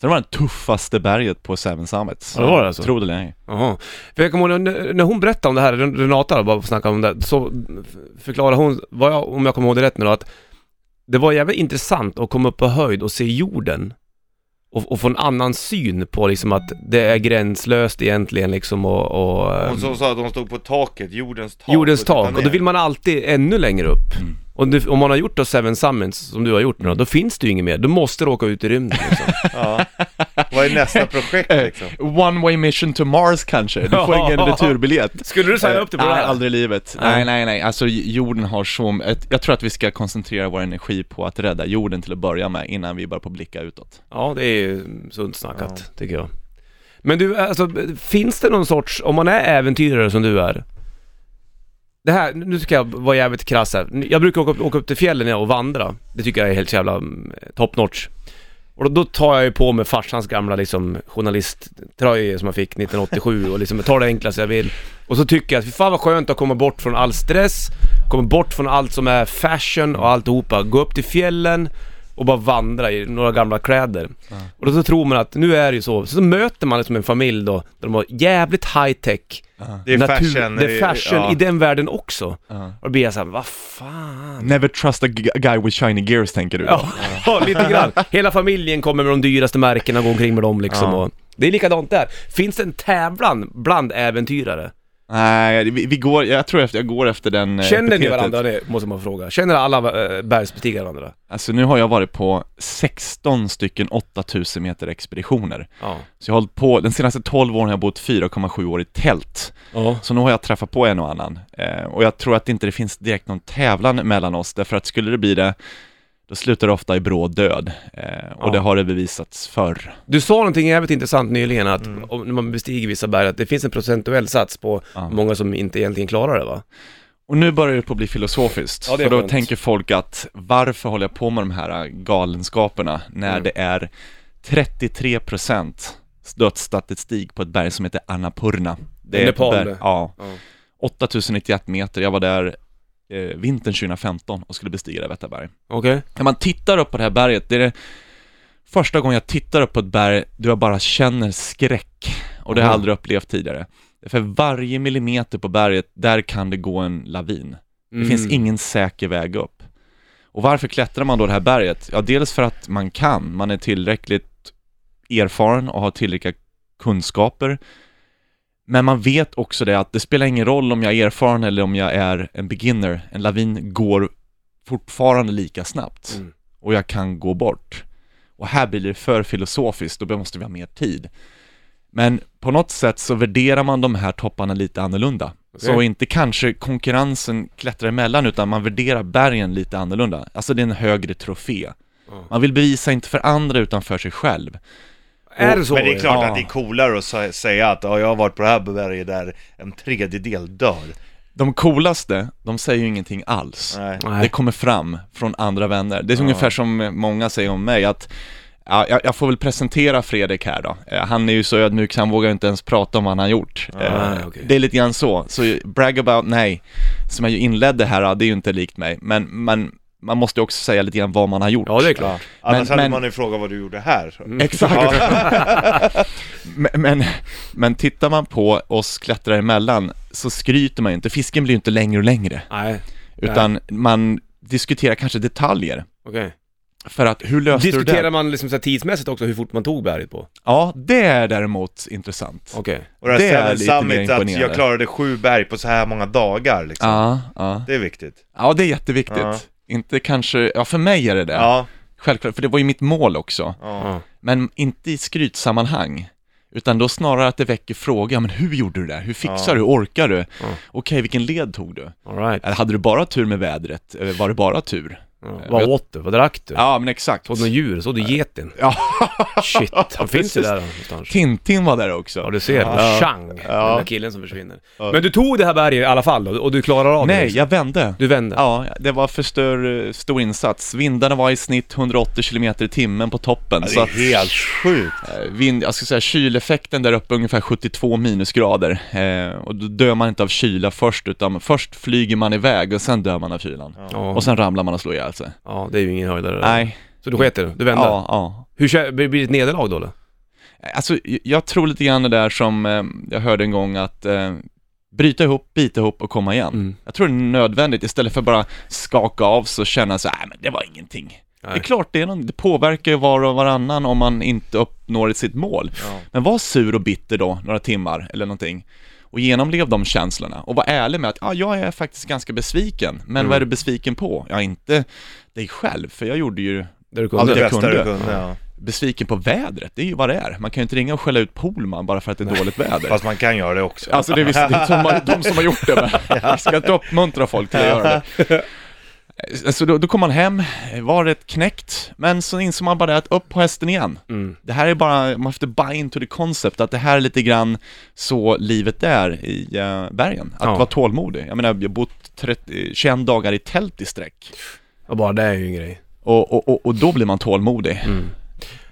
Så det var det tuffaste berget på Seven Summits. Ja, det var det alltså? Tro det eller ej. Jaha. För jag kommer ihåg när, hon berättade om det här, Renata bara snacka om det, så förklarade hon, jag, om jag kommer ihåg det rätt nu då, att det var jävligt intressant att komma upp på höjd och se jorden. Och, och få en annan syn på liksom att det är gränslöst egentligen liksom och... och Hon så sa att de stod på taket, jordens tak. jordens tak. Och då vill man alltid ännu längre upp. Mm. Och det, om man har gjort då Seven Summits, som du har gjort nu då, då finns det ju inget mer. Du måste åka ut i rymden liksom. Ja. Vad är nästa projekt liksom? One way mission to Mars kanske, du får ingen returbiljett. Skulle du signa upp dig på det Nej, här? aldrig i livet. Nej. Nej, nej, nej. Alltså jorden har så... ett- Jag tror att vi ska koncentrera vår energi på att rädda jorden till att börja med, innan vi börjar på blicka utåt. Ja, det är ju sunt snackat, tycker jag. Men du, alltså, finns det någon sorts, om man är äventyrare som du är, det här, nu ska jag vara jävligt krass här. Jag brukar åka upp, åka upp till fjällen och vandra. Det tycker jag är helt jävla mm, top notch. Och då, då tar jag ju på mig farsans gamla liksom journalisttröja som jag fick 1987 och liksom tar det enklaste jag vill. Och så tycker jag att fy fan vad skönt att komma bort från all stress, komma bort från allt som är fashion och alltihopa. Gå upp till fjällen och bara vandra i några gamla kläder. Och då så tror man att nu är det ju så. Så möter man liksom en familj då, där de har jävligt high tech Det är fashion. Det är fashion ja. i den världen också. Ja. Och då blir jag såhär, vad fan? Never trust a guy with shiny gears, tänker du då? Ja, ja, lite grann. Hela familjen kommer med de dyraste märkena och går omkring med dem liksom. Och det är likadant där. Finns det en tävlan bland äventyrare? Nej, vi, vi går, jag tror efter, jag går efter den eh, Känner ni epitetet. varandra det, måste man fråga. Känner alla äh, bergsbestigare varandra? Alltså nu har jag varit på 16 stycken 8000 meter expeditioner. Ja. Så jag har hållit på, den senaste 12 åren har jag bott 4,7 år i tält. Ja. Så nu har jag träffat på en och annan. Eh, och jag tror att inte det finns direkt någon tävlan mellan oss, därför att skulle det bli det, då slutar det ofta i bråd död. Eh, och Ja. det har det bevisats förr. Du sa någonting jävligt intressant nyligen att Mm. om, när man bestiger vissa berg, att det finns en procentuell sats på Ja. många som inte egentligen klarar det va? Och nu börjar det på att bli filosofiskt. Ja, för då skönt. tänker folk att varför håller jag på med de här galenskaperna när Mm. det är 33% dödsstatistik på ett berg som heter Annapurna. Det är Nepal, ett berg. Ja, Ja. 8091 meter. Jag var där eh, vintern 2015 och skulle bestiga detta berg. Okej? När man tittar upp på det här berget, det är det första gången jag tittar upp på ett berg då jag bara känner skräck. Och det har jag aldrig upplevt tidigare. För varje millimeter på berget, där kan det gå en lavin. Det Mm. finns ingen säker väg upp. Och varför klättrar man då det här berget? Ja, dels för att man kan, man är tillräckligt erfaren och har tillräckliga kunskaper. Men man vet också det att det spelar ingen roll om jag är erfaren eller om jag är en beginner. En lavin går fortfarande lika snabbt Mm. och jag kan gå bort. Och här blir det för filosofiskt, då måste vi ha mer tid. Men på något sätt så värderar man de här topparna lite annorlunda. Så Okej. inte kanske konkurrensen klättrar emellan, utan man värderar bergen lite annorlunda. Alltså det är en högre trofé. Man vill bevisa inte för andra utan för sig själv. Är det så? Men det är klart Ja. att det är coolare att sä- säga att ja, jag har varit på det här berget där en tredjedel dör. De coolaste, de säger ju ingenting alls. Nej. Nej. Det kommer fram från andra vänner. Det är Ja. ungefär som många säger om mig att Ja, jag, jag får väl presentera Fredrik här då. Eh, Han är ju så ödmjuk så han vågar inte ens prata om vad han har gjort. Ja, Eh, okej. Det är lite grann så. Så brag about, nej. Som jag ju inledde här, det är ju inte likt mig. Men, men man måste också säga lite grann vad man har gjort. Ja, det är klart. Ja. Annars Men- hade men- man ju frågat vad du gjorde här. Mm. Exakt. men, men, men tittar man på oss klättrare emellan så skryter man ju inte. Fisken blir ju inte längre och längre. Nej, Utan man diskuterar kanske detaljer. okej. För att, hur löste du Diskuterar det? man liksom så här tidsmässigt också hur fort man tog berget på? Ja, det är däremot intressant. Okej. Och det här Det är lite Summit, att jag klarade sju berg på så här många dagar liksom. Ja, ja. Det är viktigt. Ja, det är jätteviktigt. Ja. Inte kanske, ja för mig är det det. Ja, Självklart, för det var ju mitt mål också. Ja. Men inte i skrytsammanhang. Utan då snarare att det väcker frågan, men hur gjorde du det? Hur fixar Ja. du? Orkar du? Ja. Okej, vilken led tog du? All right. Eller hade du bara tur med vädret? Var det bara tur? Ja. Vad åt du? Vad drack du? Ja, men exakt. Såg du några djur? Såg du geten? Ja, Shit, han finns ju där någonstans. Tintin var där också. Ja, du ser. Ja. Chang, den där killen som försvinner. Men du tog det här berget i alla fall då, och du klarar av det? Nej, liksom. jag vände. Du vände? Ja, det var för stör, stor insats. Vindarna var i snitt 180 km i timmen på toppen. Ja, det att, är helt sjukt. eh, vind, jag ska säga kyleffekten där uppe är ungefär 72 minusgrader. Eh, och då dör man inte av kyla först, utan först flyger man iväg och sen dör man av kylan. Ja. Och sen ramlar man och slår ihjäl sig. Ja, det är ju ingen höjdare. Nej, Så du sket i det? Du vände? ja, ja. Hur kä- blir det ett nederlag då eller? Alltså, jag tror lite grann det där som eh, jag hörde en gång att eh, bryta ihop, bita ihop och komma igen. Mm. Jag tror det är nödvändigt istället för bara skaka av sig och känna så här, men det var ingenting. Det är Nej. klart, det, är någon, det påverkar ju var och varannan om man inte uppnår sitt mål. Ja. Men var sur och bitter då, några timmar eller någonting. Och genomlev de känslorna och var ärlig med att ja, jag är faktiskt ganska besviken. Men Mm. vad är du besviken på? Ja, inte dig själv, för jag gjorde ju Det du Ja, kunde? Det jag kunde. du kunde, ja. besviken på vädret. Det är ju vad det är. Man kan ju inte ringa och skälla ut Polman bara för att det är dåligt väder. Fast man kan göra det också. Alltså det är visst det är de som har gjort det, men jag ska inte uppmuntra folk till att göra det. Så då, då kom man hem, var rätt knäckt, men så insåg man bara att upp på hästen igen. Mm. Det här är bara, man måste buy into the concept, att det här är lite grann så livet är i uh, bergen. Att Ja. vara tålmodig. Jag menar, jag har bott 30, 21 dagar i tält i sträck. Och bara det är ju en grej. Och, och, och, och då blir man tålmodig. Mm.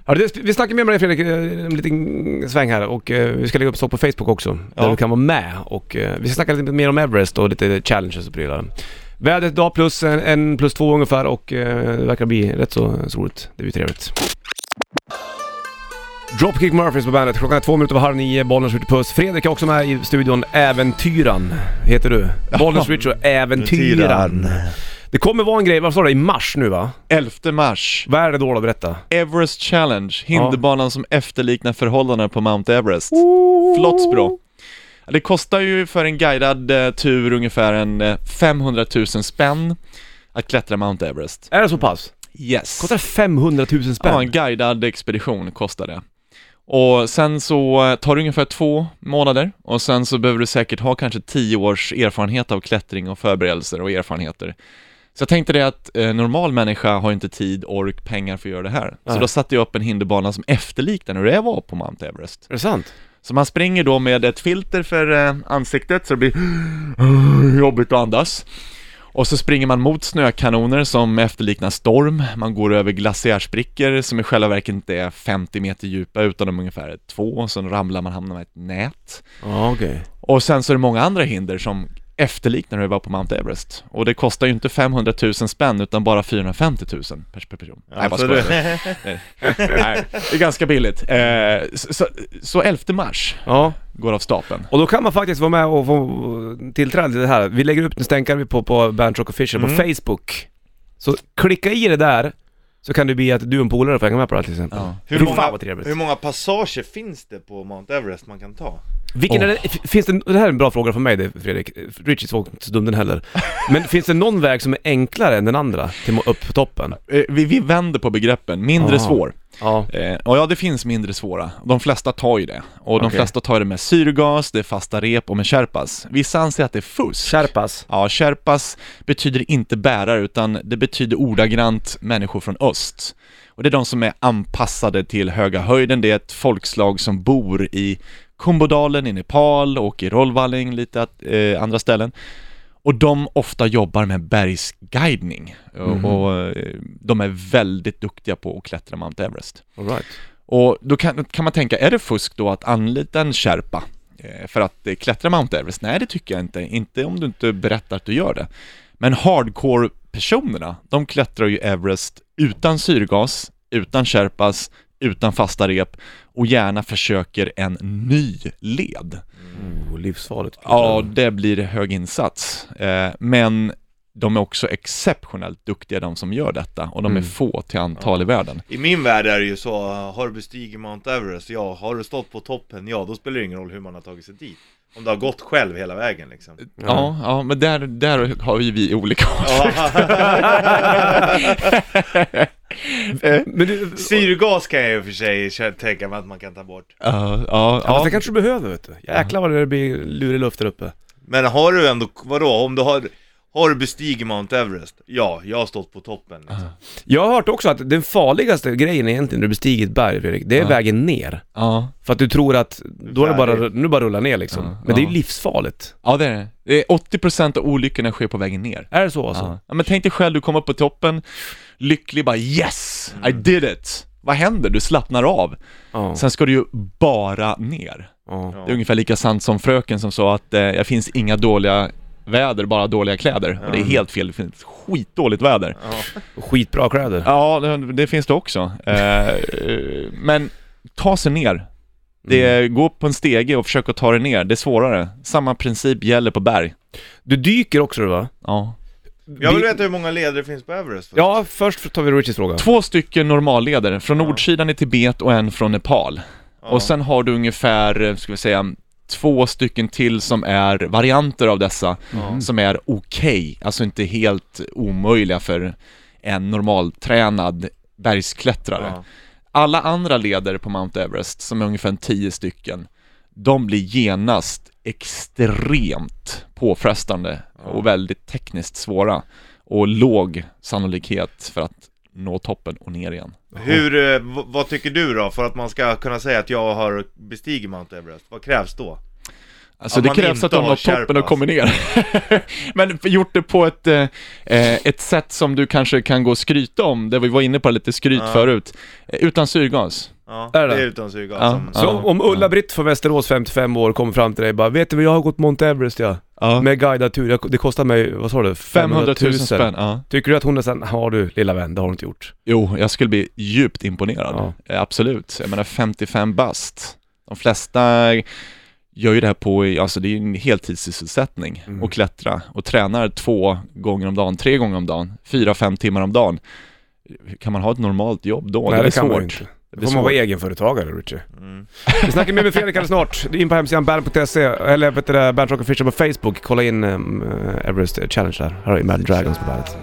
Ja, det, vi snackar mer med dig Fredrik, eh, en liten sväng här och eh, vi ska lägga upp så på Facebook också. Där Ja. du kan vara med och eh, vi ska snacka lite mer om Everest och lite challenges och prylar. Vädret idag plus en, en plus två ungefär och eh, det verkar bli rätt så roligt. Det blir trevligt. Dropkick Murphys på bandet. Klockan är två minuter över halv nio, Bollnäs skjuter puss. Fredrik är också med i studion. Äventyran heter du. Bollnäs Rich och Äventyran. Det kommer vara en grej, vad sa du, i mars nu va? 11 mars, Vad är det då då? Berätta. Everest Challenge, hinderbanan som efterliknar förhållandena på Mount Everest. Oh. Flottsbro. Det kostar ju för en guidad eh, tur ungefär en eh, 500 000 spänn att klättra Mount Everest. Är det så pass? Yes. Kostar 500 000 spänn? Ja, en guidad expedition kostar det. Och sen så eh, tar det ungefär två månader och sen så behöver du säkert ha kanske tio års erfarenhet av klättring och förberedelser och erfarenheter. Så jag tänkte det att eh, normal människa har inte tid, ork, pengar för att göra det här. Så Nej. då satte jag upp en hinderbana som efterliknar hur det var på Mount Everest. Är det sant? Så man springer då med ett filter för eh, ansiktet så det blir jobbigt att andas. Och så springer man mot snökanoner som efterliknar storm. Man går över glaciärsprickor som i själva verket inte är 50 meter djupa utan de är ungefär två. Och så ramlar man hamnar med ett nät. Ja, okej. Och sen så är det många andra hinder som efterliknar hur det var på Mount Everest. Och det kostar ju inte 500 000 spänn utan bara 450 000 per per person. Nej, jag bara skojar. det- Nej, det är ganska billigt. Eh, så, så, så 11 mars Ja, går av stapeln. och då kan man faktiskt vara med och få tillträde till det här. Vi lägger upp en stänkare på, på Bandit Rock Official på Mm. Facebook. Så klicka i det där, så kan det bli att du och en polare får hänga med på det här till exempel. Ja. Hur många, fan vad trevligt. hur många passager finns det på Mount Everest man kan ta? Vilken är det, finns det, det här är en bra fråga för mig det, Fredrik. Richie var inte så dum den heller. Men finns det någon väg som är enklare än den andra till upp på toppen? Eh, Vi, vi vänder på begreppen, mindre Aha. svår. Ja. Eh, och ja, det finns mindre svåra. De flesta tar ju det. Och de Okej. flesta tar det med syrgas, det är fasta rep och med sherpas. Vissa anser att det är fusk. Sherpas. Ja, sherpas betyder inte bärare, utan det betyder ordagrant människor från öst. Och det är de som är anpassade till höga höjden. Det är ett folkslag som bor i Kumbodalen i Nepal och i Rollvalling, lite att, eh, andra ställen. Och de ofta jobbar med bergsguidning. Och- Mhm. Och de är väldigt duktiga på att klättra Mount Everest. All right. Och då kan, kan man tänka, är det fusk då att anlita en Sherpa eh, för att eh, klättra Mount Everest? Nej, det tycker jag inte. Inte om du inte berättar att du gör det. Men hardcore-personerna, de klättrar ju Everest utan syrgas, utan Sherpas, utan fasta rep och gärna försöker en ny led. Oh, livsfarligt. Ja, det blir hög insats. Eh, men de är också exceptionellt duktiga de som gör detta och de är Mm. få till antal i världen. I min värld är det ju så, har du bestigit Mount Everest? Ja. Har du stått på toppen? Ja, då spelar det ingen roll hur man har tagit sig dit. Om du har gått själv hela vägen liksom. Ja, ja, men där, där har ju vi olika Ja. Men du, Syrgas kan jag ju för sig tänka mig att man kan ta bort. Ja, ja, ja, det kanske du behöver vet du. Jäklar vad det blir lurig luft där uppe. Men har du ändå, vadå, om du har, har du bestigit Mount Everest? Ja, jag har stått på toppen liksom. Jag har hört också att den farligaste grejen egentligen när du bestiger ett berg Fredrik, det är Ja. vägen ner. ja. För att du tror att, då är det bara, nu är det bara rulla ner liksom. Ja, Men det är ju ja. livsfarligt. ja det är det. det. är 80% av olyckorna sker på vägen ner. Är det så alltså? Ja. ja, men tänk dig själv, du kommer upp på toppen, lycklig bara yes, I did it. Vad händer? Du slappnar av. Ja. Sen ska du ju bara ner. ja. Det är ungefär lika sant som fröken som sa att eh, det finns inga dåliga väder, bara dåliga kläder. Och det är helt fel, det finns skitdåligt väder. Ja. Skitbra kläder. Ja, det, det finns det också. Eh, eh, men ta sig ner. Det är, gå upp på en stege och försök att ta dig ner, det är svårare. Samma princip gäller på berg. Du dyker också du va? Ja. Jag vill Vi- veta hur många leder det finns på Everest. Ja, först tar vi Richies fråga. Två stycken normalleder, från nordsidan i Tibet och en från Nepal. Ja. Och sen har du ungefär, eh, ska vi säga, två stycken till som är varianter av dessa, Ja. som är okej, alltså inte helt omöjliga för en normaltränad bergsklättrare. Ja. Alla andra leder på Mount Everest, som är ungefär 10 stycken, de blir genast extremt påfrestande och väldigt tekniskt svåra och låg sannolikhet för att nå toppen och ner igen. Hur, eh, vad tycker du då, för att man ska kunna säga att jag har bestigit Mount Everest? Vad krävs då? Alltså det krävs att har nått toppen och kommer ner. Men gjort det på ett, eh, eh, ett sätt som du kanske kan gå och skryta om, det vi var inne på lite skryt Ja. förut, eh, utan syrgas. Ja, Är det det? är utan syrgas Ja. som... Så Ja. om Ulla-Britt från Västerås, 55 år, kommer fram till dig och bara Vet du jag har gått Mount Everest ja. Ja. Med guidad tur. Jag- Det kostar mig, vad sa du? 500 000 spänn, ja. Tycker du att hon är sen, har du lilla vän, det har hon inte gjort. Jo, jag skulle bli djupt imponerad. Eh, Absolut. Jag menar 55 bast. De flesta gör ju det här på, alltså det är ju en heltidssysselsättning Mm. och klättra och tränar två gånger om dagen, tre gånger om dagen, fyra, fem timmar om dagen. Kan man ha ett normalt jobb då? Nej det det är kan man svårt. ju inte. Det får man vara egenföretagare Richie. Mm. Vi snackar mer med Fredrik alldeles snart. Det är in på hemsidan band.se, eller vet du det, Bandrock Official på Facebook. Kolla in um, Everest Challenge där. Här har Imagine Dragons på bandet.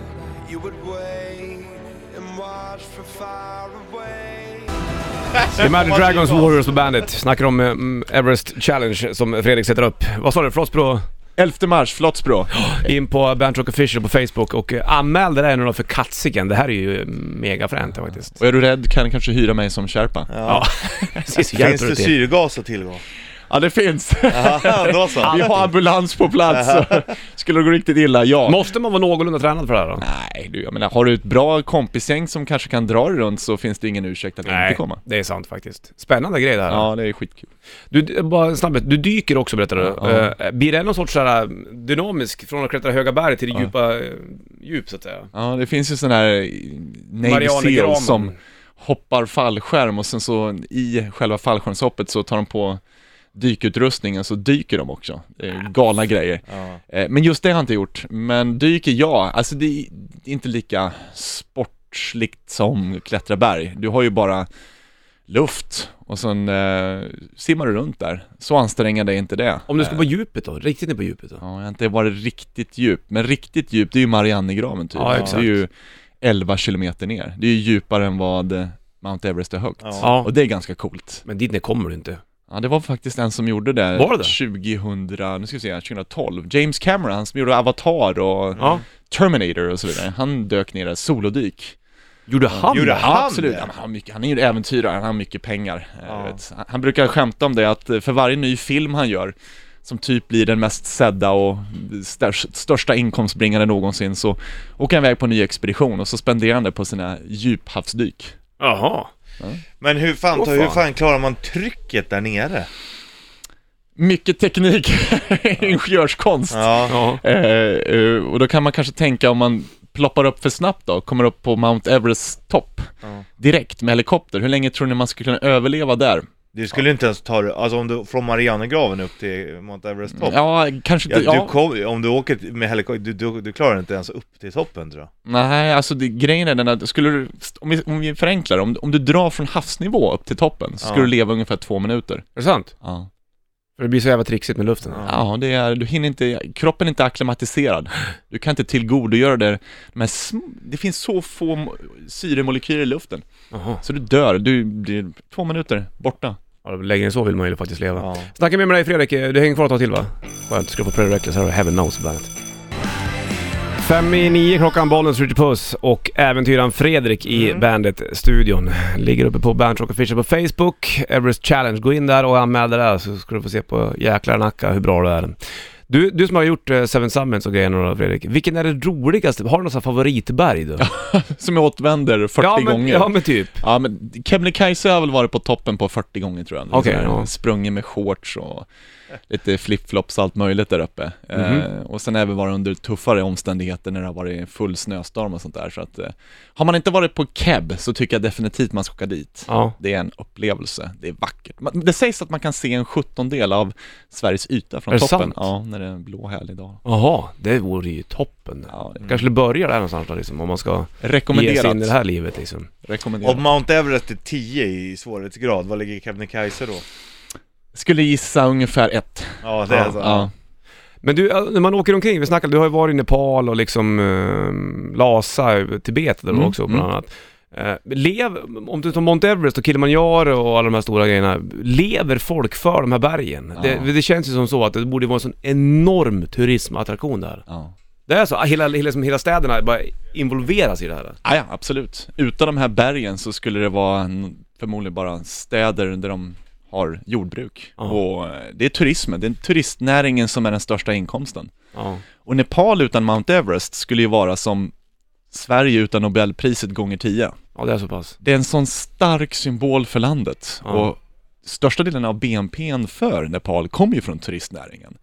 Far away. Imagine Dragons Warriors på bandet. Snackar om um, Everest Challenge som Fredrik sätter upp. Vad sa du? Frostbro? 11 mars, Flottsbro. In på Bandrock Official på Facebook och uh, anmäl det där nu då för katsiken. Det här är ju mega fränt faktiskt. Och är du rädd kan du kanske hyra mig som Sherpa. Ja. Precis, Finns du det till. syrgas att tillgå? Ja, det finns. Ja, då så. Vi har ambulans på plats. Skulle det gå riktigt illa, ja. Måste man vara någorlunda tränad för det här då? Nej, du, jag menar, har du ett bra kompisgäng som kanske kan dra dig runt så finns det ingen ursäkt att inte komma. det är sant faktiskt. Spännande grej det här. Ja, det är skitkul. Du, bara snabbt, du dyker också berättade du. Ja. Eh, blir det någon sorts såhär dynamisk från att klättra höga berg till det Ja. djupa eh, djup så att säga? Ja, det finns ju sådana här Navy Marianergraven. Seals som hoppar fallskärm och sen så i själva fallskärmshoppet så tar de på dykutrustningen så dyker de också. Det är galna grejer. Ja. Eh, Men just det har jag inte gjort. Men dyker ja, alltså det är inte lika sportsligt som klättra berg. Du har ju bara luft och sen eh, simmar du runt där. Så ansträngande är inte det. Om du ska Eh, på djupet då? Riktigt ner på djupet då? Ja, jag har inte varit riktigt djup, men riktigt djup det är ju Mariannegraven typ. Ja, Det är exakt. ju 11 kilometer ner. Det är ju djupare än vad eh, Mount Everest är högt. Ja. Och det är ganska coolt. Men dit ner kommer du inte. Ja, det var faktiskt en som gjorde det, Var det det? 2000, nu ska vi se, 2012. James Cameron, han som gjorde Avatar och Ja. Terminator och så vidare. Han dök ner där, solodyk. Gjorde han Gjorde det? han? Ja, absolut. han, har mycket, han är ju en äventyrare, han har mycket pengar. eh, Ja. Han- Han brukar skämta om det att eh, för varje ny film han gör som typ blir den mest sedda och störst, största inkomstbringande någonsin så åker han iväg på en ny expedition och så spenderar han det på sina djuphavsdyk. Jaha. Men hur fan, Åh, hur fan. fan klarar man trycket där nere? Mycket teknik, ingenjörskonst. Ja. Ja. Eh, eh, och då kan man kanske tänka om man ploppar upp för snabbt då, kommer upp på Mount Everest topp Ja. direkt med helikopter. Hur länge tror ni man skulle kunna överleva där? Du skulle inte ens ta det, alltså om du, från Marianergraven upp till Mount Everest topp Ja, kanske Ja, inte, du ja. kom, om du åker med helikopter, du, du, du klarar inte ens upp till toppen tror jag Nej, alltså det, grejen är den att skulle du, om vi, om vi förenklar om, om du drar från havsnivå upp till toppen så skulle Ja. du leva ungefär två minuter. Är det sant? Ja. För det blir så jävla trixigt med luften. Ja, det är, du hinner inte, kroppen är inte akklimatiserad. Du kan inte tillgodogöra dig de här det finns så få mo- syremolekyler i luften. Jaha. Så du dör, du blir två minuter borta. Ja, längre än så vill man ju faktiskt leva. Ja. Snackar mer med dig Fredrik, du hänger kvar ett tag till va? Skönt, ska få Reckless, här Heaven Knows på bandet. Fem i nio klockan, Bollnäs Ritchie Puss och äventyraren Fredrik i Mm. Bandet-studion. Ligger uppe på Bandit Rock Official på Facebook, Everest Challenge. Gå in där och anmäl dig där så ska du få se på jäklar nacka hur bra du är. Du, du som har gjort eh, Seven Summits och grejerna då Fredrik, vilken är det roligaste? Har du någon sån här favoritberg du? Som jag återvänder 40 ja, men, gånger. Ja men typ. Ja men Kebnekaise har väl varit på toppen på 40 gånger tror jag. Okej, ja. Sprungit med shorts och lite flipflops och allt möjligt där uppe. Mhm. Eh, och sen även varit under tuffare omständigheter när det har varit full snöstorm och sånt där. Så att, eh, har man inte varit på Keb så tycker jag definitivt man ska åka dit. Ja. Det är en upplevelse, det är vackert. Man- Det sägs att man kan se en 17-del av Sveriges yta från Är det toppen. sant? Ja, när det är en blå härlig dag. Jaha, det vore ju toppen. Ja, det- Kanske börja där någonstans då liksom, om man ska ge sig in i det här livet liksom. Rekommenderat. Om Mount Everest är 10 i svårighetsgrad, vad ligger Kebnekaise då? Skulle gissa ungefär ett. Ja, det är så. Ja. Men du, när man åker omkring, vi snackade, du har ju varit i Nepal och liksom eh, Lhasa, Tibet där Mm, också bland mm. annat. Eh, lev, om du tar Mount Everest och Kilimanjaro och alla de här stora grejerna, lever folk för de här bergen? Ja. Det, det känns ju som så att det borde vara en sån enorm turismattraktion där. ja. Det är så, hela, hela, som hela städerna bara involveras i det här. Ja, ja, absolut. Utan de här bergen så skulle det vara en, förmodligen bara städer där de har jordbruk. Ja. Och eh, det är turismen, det är turistnäringen som är den största inkomsten. Ja. Och Nepal utan Mount Everest skulle ju vara som Sverige utan Nobelpriset gånger 10. ja, det är så pass. Det är en sån stark symbol för landet. Ja. Och största delen av BNPn för Nepal kommer ju från turistnäringen.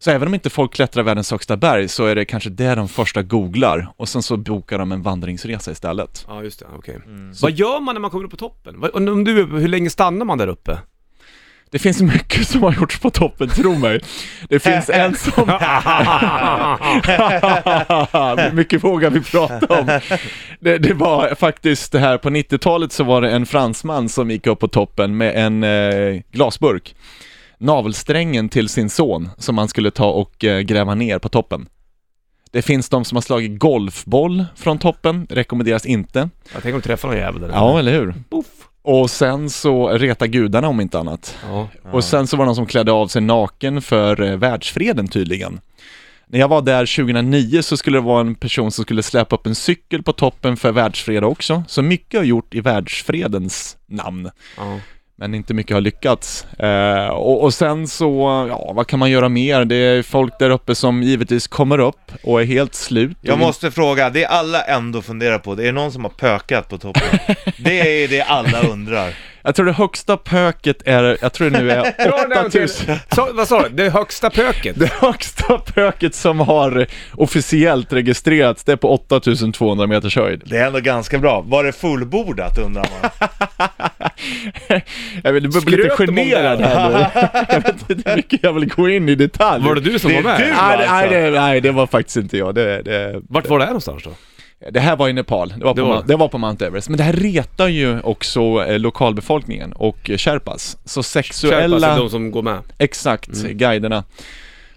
Så även om inte folk klättrar världens högsta berg så är det kanske det de första googlar och sen så bokar de en vandringsresa istället. Ja, just det, okej. Mm. Vad gör man när man kommer upp på toppen? Om du, hur länge stannar man där uppe? Det finns mycket som har gjorts på toppen, tro mig. Det finns en som... mycket vågar vi prata om. Det, det var faktiskt det här på 90-talet så var det en fransman som gick upp på toppen med en eh, glasburk. Navelsträngen till sin son som han skulle ta och eh, gräva ner på toppen. Det finns de som har slagit golfboll från toppen, rekommenderas inte. Jag tänker om du träffar någon jävel där. Ja, eller hur? Puff. Och sen så reta gudarna om inte annat. Ja. Och sen så var det någon som klädde av sig naken för eh, världsfreden tydligen. När jag var där 2009 så skulle det vara en person som skulle släpa upp en cykel på toppen för världsfred också. Så mycket har gjort i världsfredens namn. ja. Men inte mycket har lyckats. Eh, och, och sen så, ja vad kan man göra mer? Det är folk där uppe som givetvis kommer upp och är helt slut. Jag måste fråga, det alla ändå funderar på, det är någon som har pökat på toppen? Det är det alla undrar. Jag tror det högsta pöket är, jag tror det nu är 8000. Så, vad sa du? Det högsta pöket? Det högsta pöket som har officiellt registrerats, det är på 8200 meters höjd. Det är ändå ganska bra. Var det fullbordat undrar man? Jag vet, du börjar bli lite generad det? här nu. Jag vet inte hur mycket jag vill gå in i detalj. Var det du som Det var med? du. Nej, det- nej, alltså? det, nej, det var faktiskt inte jag. Det, det, Vart var det här någonstans då? Det här var i Nepal, det var, Det på, var Ma- det. det var på Mount Everest. Men det här retar ju också eh, lokalbefolkningen och Sherpas. Så sexuella... Sherpas är de som går med. Exakt, Mm. guiderna.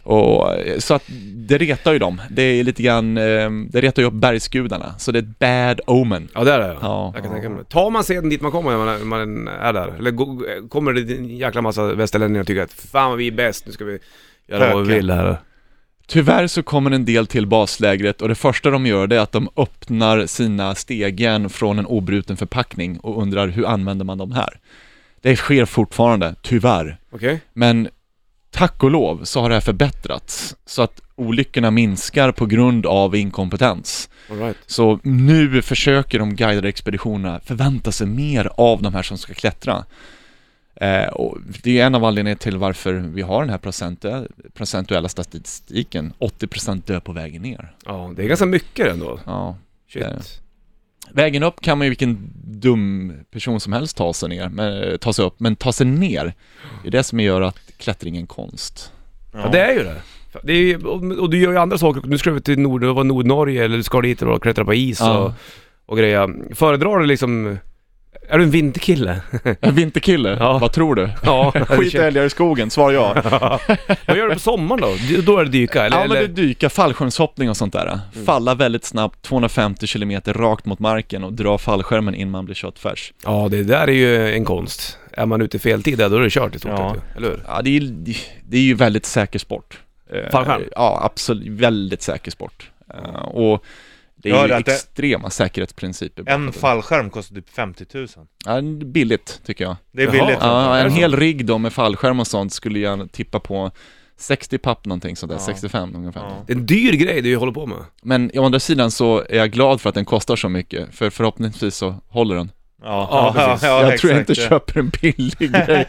Och, eh, så att det retar ju dem. Det är lite grann, eh, det retar ju upp bergsgudarna. Så det är ett bad omen. Ja det är det Ja. Jag kan tänka mig. Tar man seden dit man kommer när man, man är där? Eller gå- kommer det en jäkla massa västerlänningar och tycker att fan vad vi är bäst, nu ska vi göra vad vi vill här. Tyvärr så kommer en del till baslägret och det första de gör det är att de öppnar sina stegen från en obruten förpackning och undrar hur använder man de här? Det sker fortfarande, tyvärr. Okej? Men tack och lov så har det här förbättrats så att olyckorna minskar på grund av inkompetens. Right. Så nu försöker de guidade expeditionerna förvänta sig mer av de här som ska klättra. Eh, och det är en av anledningarna till varför vi har den här procentuella statistiken. 80% dör på vägen ner. Ja, det är ganska mycket ändå. Ja. Shit. Det- Vägen upp kan man ju vilken dum person som helst ta sig ner, men, ta sig upp, men ta sig ner, det är det som gör att klättring är en konst. Ja, det är ju det. det är, och, och du gör ju andra saker. Nu ska du till Nord, Nordnorge eller du ska dit och klättra på is Ja. och, och grejer. Föredrar du liksom Är du en vinterkille? En vinterkille? Ja. Vad tror du? Ja. Skit i älgar i skogen, svar ja. Vad gör du på sommaren då? Då är det dyka, eller? Ja men det är dyka, fallskärmshoppning och sånt där. Mm. Falla väldigt snabbt, 250 km rakt mot marken och dra fallskärmen in man blir köttfärs. Ja, det där är ju en konst. Är man ute i fel tid där, då är det kört i stort Ja. sett. Eller hur? Ja, det är, det är ju väldigt säker sport. Eh, Fallskärm? Ja, absolut. Väldigt säker sport. Eh, Och det är ju att det- extrema säkerhetsprinciper. En fallskärm kostar typ 50 000 Ja, billigt tycker jag. Det är Jaha. billigt Ja, en hel rigg då med fallskärm och sånt skulle jag tippa på 60 papp någonting sådär, Ja. 65 ungefär. Ja. Det är en dyr grej du håller på med. Men å andra sidan så är jag glad för att den kostar så mycket, för förhoppningsvis så håller den. Ja, Ja, ja, precis. ja, jag tror jag exakt. inte köper en billig grej,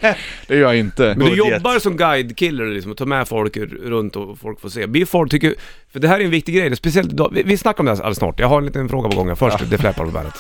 det gör jag inte. Men du Budget. jobbar som guidekiller liksom och tar med folk runt och folk får se. Blir folk tycker, för det här är en viktig grej, speciellt idag. Vi, vi snackar om det här alldeles snart. Jag har en liten fråga på gång här. Först, det fläppar på bandet.